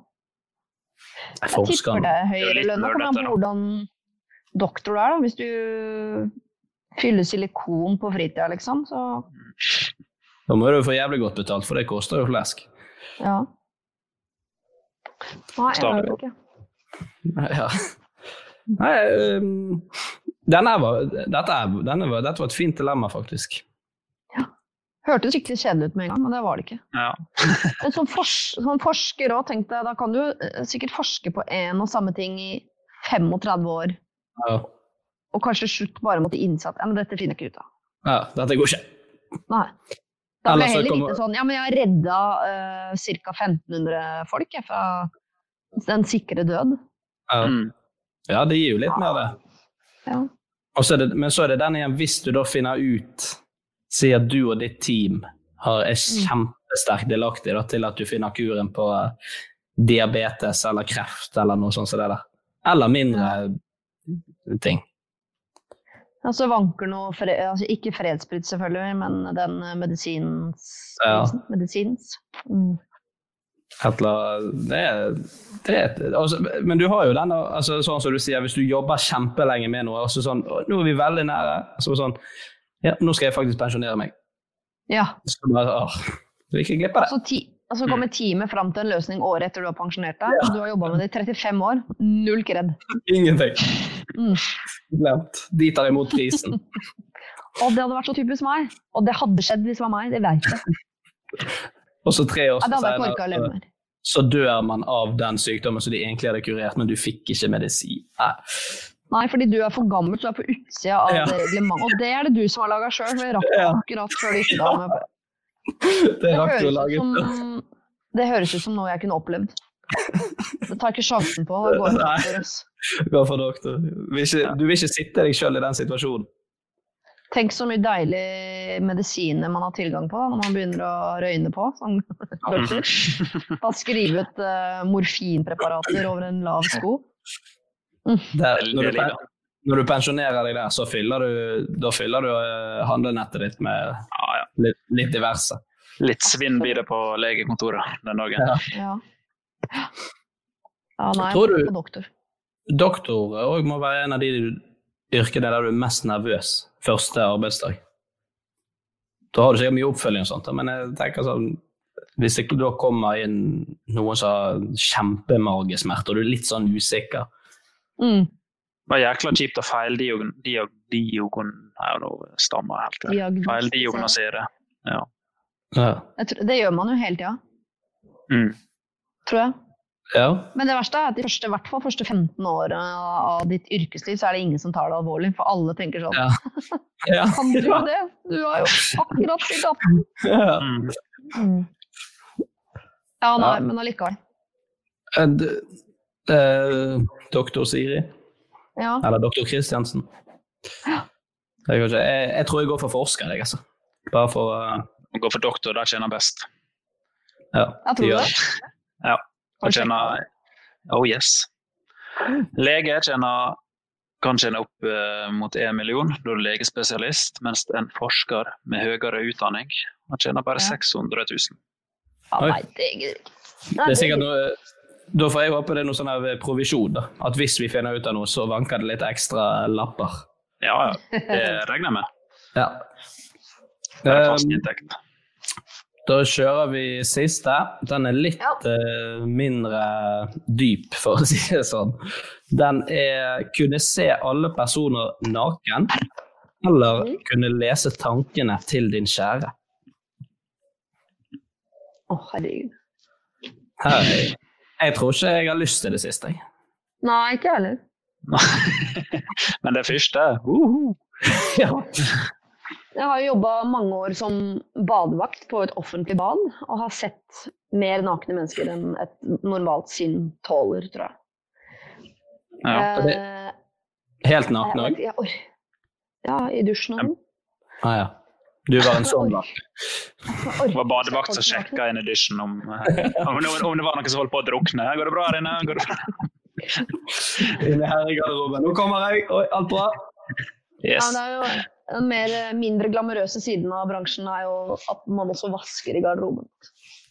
Jeg Jeg tipper det er er høyere lønn. Det kommer an på hvordan doktor du er, da. Hvis du fyller silikon på fritida, liksom, så Da må du få jævlig godt betalt, for det koster jo flesk. ja. Nei, jeg Stadig. vet ikke. Ja. Nei, um, denne var, dette, er, denne var, dette var et fint dilemma, faktisk. Ja. Hørtes skikkelig kjedelig ut med en gang, men det var det ikke. Ja. Men som, fors som forsker òg, tenkte jeg, da kan du eh, sikkert forske på én og samme ting i 35 år, Ja, og kanskje slutt bare måtte innse at ja, men dette finner jeg ikke ut av. ja dette går ikke. Nei. Da ble jeg heller kommer- ikke sånn Ja, men jeg har redda uh, ca. 1500 folk jeg, fra den sikre død. Ja. Mm. ja, det gir jo litt mer, det. Ja. Og så er det, men så er det den igjen, hvis du da finner ut Si at du og ditt team har, er kjempesterkt delaktig da, til at du finner kuren på eh, diabetes eller kreft eller noe sånt som det der. Eller mindre ting. Altså vanker noe fred, altså, Ikke fredsbrudd, selvfølgelig, men den eh, medisins... Ja. Medisins. Mm. Et eller annet- det er, det er, altså, Men du har jo den, altså, sånn som du sier, hvis du jobber kjempelenge med noe, altså sånn Nå er vi veldig nære. Altså, sånn Ja, nå skal jeg faktisk pensjonere meg. Ja. Så bare, åh, du vil ikke glippe det. Så, ti, og så kommer teamet fram til en løsning året etter du har pensjonert deg. og Du har jobba med det i 35 år. Null kred. Ingenting. Mm. Glemt. De tar imot prisen. Og det hadde vært så typisk meg. Og det hadde skjedd hvis det var meg. Det vet jeg. Og så tre år Ja, det jeg senere, med. så dør man av den sykdommen som de egentlig hadde kurert, men du fikk ikke medisin. Nei. Nei, fordi du er for gammel, så du er på utsida av Ja. det reglementet. Og det er det du som har laga sjøl. Det rakk Ja. akkurat før du med Det rakk du å lage. som, det høres ut som noe jeg kunne opplevd. Det tar ikke sjansen på. å gå for oss. Gå for doktor. Du vil ikke, du vil ikke sitte deg sjøl i den situasjonen. Tenk så mye deilig medisiner man har tilgang på når man begynner å røyne på. Som. Bare skrive ut uh, morfinpreparater over en lav sko. Der, når, du, når du pensjonerer deg der, så fyller du, da fyller du eh, handlenettet ditt med litt, litt diverse. Litt svinn blir det på legekontoret den dagen. Ja. Ja. Ja, nei, Tror du- doktor. Doktor òg må være en av de yrkene der du er mest nervøs første arbeidsdag. Da har du sikkert mye oppfølging og sånt, men jeg tenker sånn hvis det da kommer inn noen som har kjempemagesmerter, og du er litt sånn usikker Mm. Var jækla kjipt å feildiagon... Diag, diagon... Nei, nå stammer helt. Diagnostisere. Feildiagnosere. Ja. Jeg tror, det gjør man jo hele tida, Mm. tror jeg. Ja. Men det verste er at de første, i hvert fall første 15 åra av ditt yrkesliv, så er det ingen som tar det alvorlig. For alle tenker sånn Ja. Ja. Kan du jo det? Du har jo akkurat fylt 18. Ja. Mm. Ja, nei, Ja. men allikevel. Eh, d- eh, Doktor Siri, Ja. eller doktor Kristiansen. Jeg, jeg, jeg tror jeg går for forsker, jeg, altså. Bare for uh, Går for doktor, der tjener best. Ja, Jeg tror de gjør det. Ja. Og tjener Oh yes. Lege tjener, kan tjene opp uh, mot én million, da er du legespesialist, mens en forsker med høyere utdanning han tjener bare Ja. 600 000. Ja, nei, det er. Det er sikkert noe, da får jeg håpe det er noe sånn her provisjon. da. At hvis vi finner ut av noe, så vanker det litt ekstra lapper. Ja, ja. Det regner jeg med. Ja. Det er fast Um, inntekt. Da kjører vi siste. Den er litt eh, mindre dyp, for å si det sånn. Den er kunne se alle personer naken, eller kunne lese tankene til din kjære. Å, herregud. Hei. Jeg tror ikke jeg har lyst til det siste. jeg. Nei, ikke jeg heller. Men det første uhu. Ja. Jeg har jo jobba mange år som badevakt på et offentlig bad, og har sett mer nakne mennesker enn et normalt sinn tåler, tror jeg. Ja, det- Eh, Helt nakne òg? Ja, i dusjen og sånn. Ah, ja. Du var en sånn da. Det var badevakt som sjekka inn i dusjen om, eh, om, det, om det var noen som holdt på å drukne. Går det bra her inne? Går det bra? Inne her i garderoben. Nå kommer jeg! Oi, alt bra? Ja, det er jo den mer, mindre glamorøse siden av bransjen er jo at man også vasker i garderoben.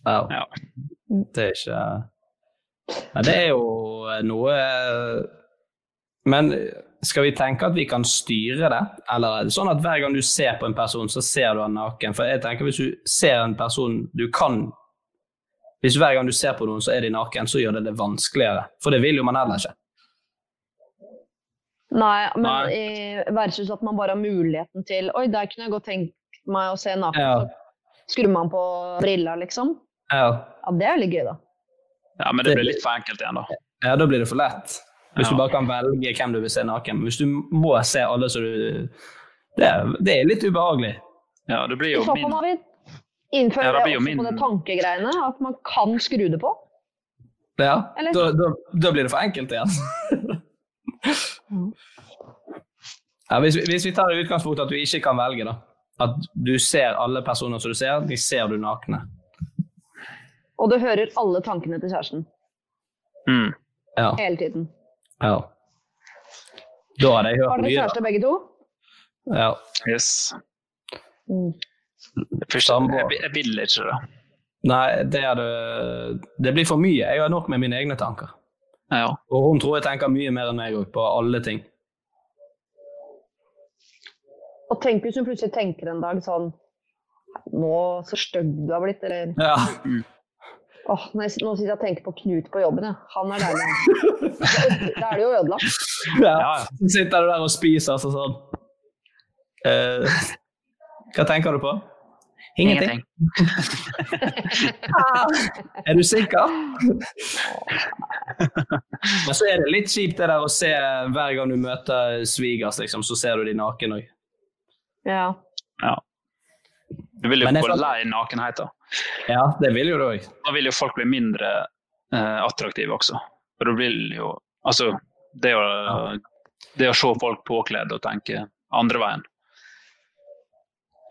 Ja. Det er ikke Nei, det er jo noe Men skal vi tenke at vi kan styre det? Eller er det sånn at hver gang du ser på en person, så ser du han naken? For jeg tenker hvis du ser en person du kan Hvis hver gang du ser på noen, så er de naken, så gjør det det vanskeligere. For det vil jo man heller ikke. Nei, men Nei. i versus at man bare har muligheten til Oi, der kunne jeg godt tenkt meg å se naken. Ja. Så skrur man på brilla, liksom. Ja. Ja, det er veldig gøy, da. Ja, men det blir litt for enkelt igjen, da. Ja, da blir det for lett. Hvis Ja. du bare kan velge hvem du vil se naken. Hvis du må se alle så du Det er, det er litt ubehagelig. Ja, det blir I jo så fall min må vi innføre Ja, det det også min- på det tankegreiene, at man kan skru det på. Ja, Eller- da, da, da blir det for enkelt igjen. Ja, hvis, vi- hvis vi tar i utgangspunkt at du ikke kan velge, da. At du ser alle personer som du ser, de ser du nakne. Og du hører alle tankene til kjæresten. Mm. Ja. Hele tiden. Ja. Da hadde jeg hørt mye. Har dere kjæreste begge to? Ja. Yes. Mm. Første, jeg, jeg vil ikke det. Nei, det, er det, det blir for mye. Jeg har nok med mine egne tanker. Ja. Og hun tror jeg tenker mye mer enn meg òg, på alle ting. Og tenk hvis hun plutselig tenker en dag sånn Nå, så stygg du har blitt, eller Ja. Åh, nå, sitter jeg og tenker på Knut på jobben, Ja. Han er deilig. Da er det jo ødelagt. Ja. Så sitter du der og spiser altså sånn. Eh, hva tenker du på? Ingenting. er du sikker? Men så er det litt kjipt det der å se hver gang du møter svigers, liksom, så ser du de naken òg. Ja. Ja. Du vil jo få jeg nakenhet, da. lei nakenheten. Ja, det vil jo det òg. Da vil jo folk bli mindre eh, attraktive også. For du vil jo Altså, det å, det å se folk påkledd og tenke andre veien.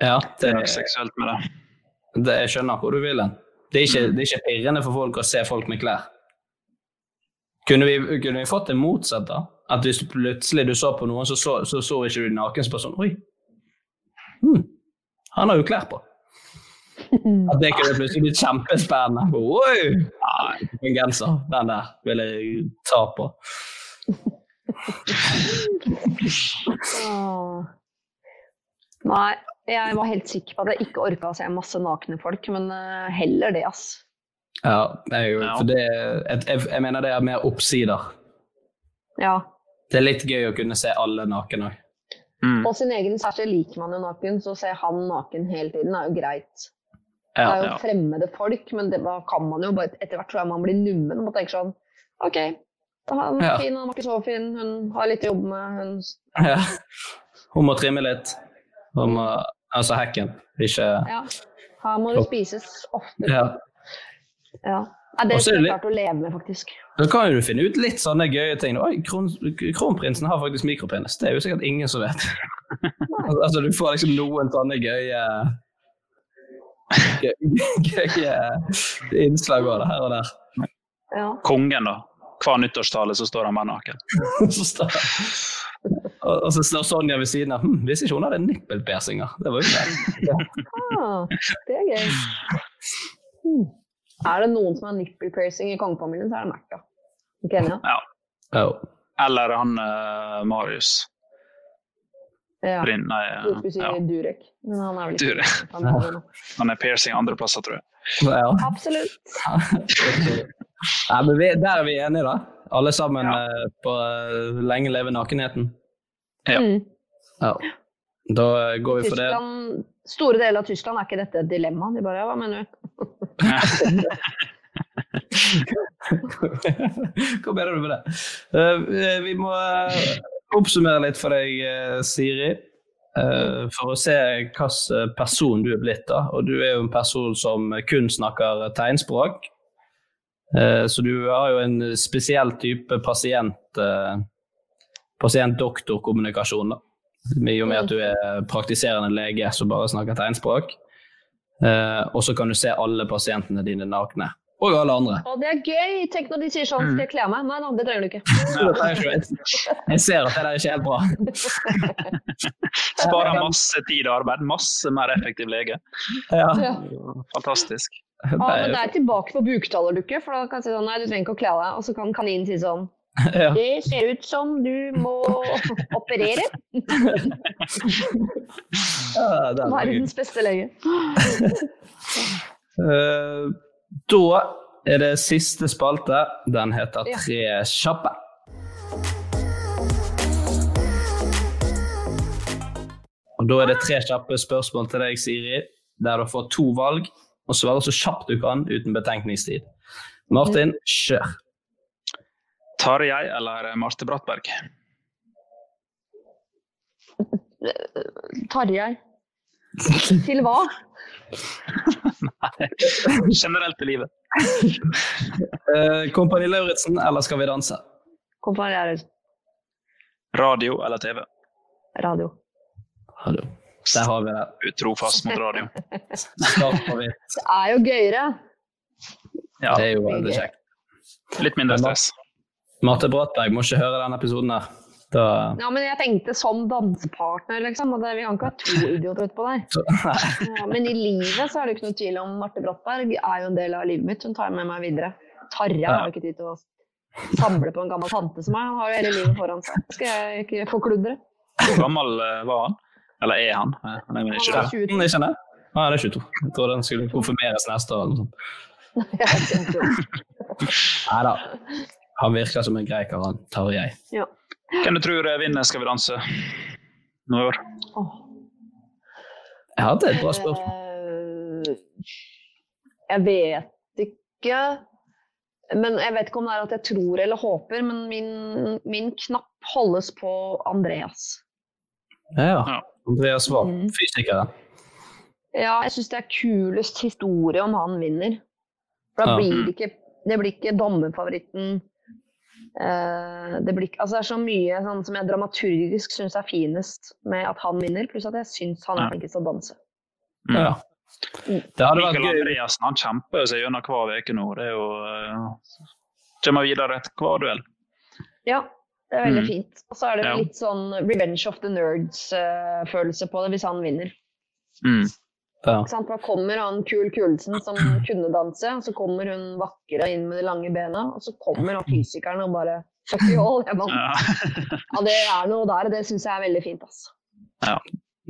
Ja, Det det, er noe seksuelt med det. det, jeg skjønner hvor du vil hen. Det er ikke, det er ikke pirrende for folk å se folk med klær. Kunne vi, kunne vi fått det motsatt, da? At hvis du plutselig du så på noen, så så, så, så ikke du naken, så bare sånn Oi, hmm, han har jo klær på. At det kunne plutselig blitt kjempespennende. Oi! Nei, en genser. Den der vil jeg ta på. Nei, jeg var helt sikker på at jeg ikke orka å se masse nakne folk, men eh, heller det, ass. Ja, jeg, for det, jeg, jeg, mener det er mer oppsider. Ja. Det er litt gøy å kunne se alle naken òg. Mm. Og sin egen kjæreste liker man jo naken, så å se han naken hele tiden er jo greit. Det er jo ja. fremmede folk, men det kan man jo bare etter hvert tror jeg man blir nummen og tenker sånn OK, da er han Ja. fin, han var ikke så fin, hun har litt å jobbe med, hun Ja. Hun må trimme litt. Hun må, altså hekken, ikke Ja. Her må det spises ofte. Ja. Ja. Nei, det er skulle jeg klart å leve med, faktisk. Da kan jo du finne ut litt sånne gøye ting. Oi, kron, kronprinsen har faktisk mikropenis. Det er jo sikkert ingen som vet. altså, du får liksom noen sånne gøye gøye, gøye innslag av det her og der. Ja. Kongen, da. Hver nyttårstale så står han bare naken. så står, og, og så står Sonja ved siden av. Hm, Hvis ikke hun hadde nippelpersinger. Det var jo ja. Ah, det er gøy. Hmm. Er det noen som har nipple i kongefamilien, så er det Märtha. Ikke enig? Ja. Ja. Eller han uh, Marius. Ja. Brin, nei, Du skulle si ja. Durek, men han er vel ikke Durek. Han er piercing andre plasser, tror jeg. Ja. Absolutt. Nei, men vi, der er vi enige, da. Alle sammen ja. på eh, lenge leve nakenheten. Ja. Mm. Ja. Da eh, går vi for det. Store deler av Tyskland er ikke dette et dilemma. De bare ja, hva mener du? Hva mener du med det? Uh, vi må eh, oppsummere litt for deg, eh, Siri. eh, for å se hvilken person du er blitt. da. Og du er jo en person som kun snakker tegnspråk. Eh, så du har jo en spesiell type pasient, eh, pasient-doktor-kommunikasjon. da. I og med at du er praktiserende lege som bare snakker tegnspråk. Eh, og så kan du se alle pasientene dine nakne. Og alle andre. Og det er gøy! Tenk når de sier sånn, skal jeg kle av meg? Nei da, det trenger du ikke. Jeg- ser at det der er ikke helt bra. Sparer masse tid og arbeid. Masse mer effektiv lege. Ja. Fantastisk. Ja, men det er tilbake på buktalerdukke, for da kan jeg si sånn, nei, du trenger ikke å kle av deg. Og så kan kaninen si sånn, Ja. det ser ut som du må operere. Ja, er. Verdens beste lege. Eh, da er det siste spalte. Den heter Tre kjappe. Og Da er det tre kjappe spørsmål til deg, Siri, der du får to valg og svarer så kjapt du kan uten betenkningstid. Martin, kjør. Tarjei eller Marte Brattberg? Tarjei. Til hva? Generelt i livet. Eh, Kompani Lauritzen eller Skal vi danse? Kompani Lauritzen. Radio eller TV? radio. Radio. Der har vi det. Utrofast mot radio. Det er jo gøyere. Ja, Det er jo veldig kjekt. litt mindre stress. Marte Bratberg må ikke høre denne episoden her. Da Ja, men jeg tenkte som dansepartner, liksom. Og det, vi kan ikke være to idioter utpå der. Ja, men i livet så er det ikke noe tvil om Marte Brattberg er jo en del av livet mitt. Hun tar med meg videre. Tarjei har jo ikke tid til å samle på en gammel tante som meg. Han har jo hele livet foran seg. Skal jeg ikke forkludre? Hvor gammel eh, var han? Eller er han? Eh, Han er vel ikke Han er 22. Ikke det? Ah, det er 22. Jeg tror den skulle konfirmeres neste år. eller noe sånt. Nei da. Han virker som en grei kar, han Tarjei. Ja. Hvem du tror eh, vinner Skal vi danse nå i år? Jeg hadde et bra spørsmål. Eh, Jeg vet ikke. Men jeg vet ikke om det er at jeg tror eller håper, men min, min knapp holdes på Andreas. Ja. Andreas var Mm. fysikeren. Ja, jeg syns det er kulest historie om han vinner. For da Ja. blir det ikke Det blir ikke dommerfavoritten. Eh, det, blir, altså det er så mye sånn, som jeg dramaturgisk syns er finest med at han vinner, pluss at jeg syns han er flinkest til å danse. Ja. Det hadde vært Mikael gøy. Andreassen han kjemper seg gjennom hver uke nå. Det er jo uh, Kommer videre etter hver duell. Ja, det er veldig Mm. fint. Og så er det Ja. litt sånn Revenge of the Nerds-følelse på det hvis han vinner. Mm. Ja. Da kommer han Kul Kulesen som kunne danse, og så kommer hun vakre inn med de lange bena, og så kommer han fysikeren og bare Fuck you all, jeg vant. Ja. Ja, det er noe der, det syns jeg er veldig fint. Altså.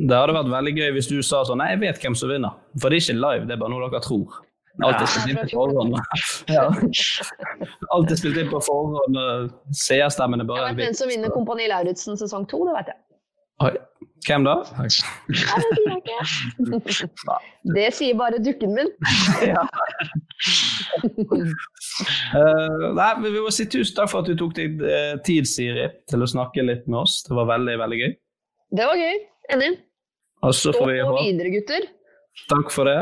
Det hadde vært veldig gøy hvis du sa sånn Nei, jeg vet hvem som vinner. For det er ikke live, det er bare noe dere tror. Alt er spilt inn på forhånd. Ja. Alt er spilt inn på forhånd. Seerstemmene bare Jeg vet hvem som vinner Kompani Lauritzen sesong to, det vet jeg. Oi. Hvem da? Det sier bare dukken min. Ja. Eh, nei, Vi må si tusen takk for at du tok deg eh, tid, Siri, til å snakke litt med oss. Det var veldig, veldig gøy. Det var gøy. Enig. Og så Stå får vi på håpe videre, gutter. Takk for det.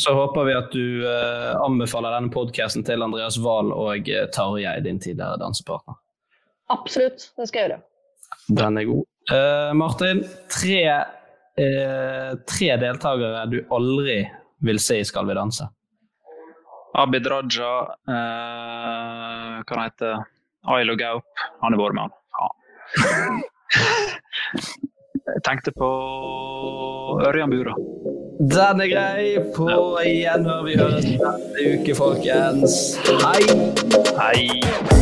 Så håper vi at du uh, anbefaler denne podkasten til Andreas Wahl og Tarjei, din tidligere dansepartner. Absolutt. Det skal jeg gjøre. Den er god. Eh, Martin, tre, uh, tre deltakere du aldri vil se i Skal vi danse. Abid Raja, uh, hva han heter Ailo Gaup. Han vært med, han. Faen. Jeg tenkte på Ørjan Bura. Den er grei. På gjenhør. Vi høres neste uke, folkens. Hei! Hei!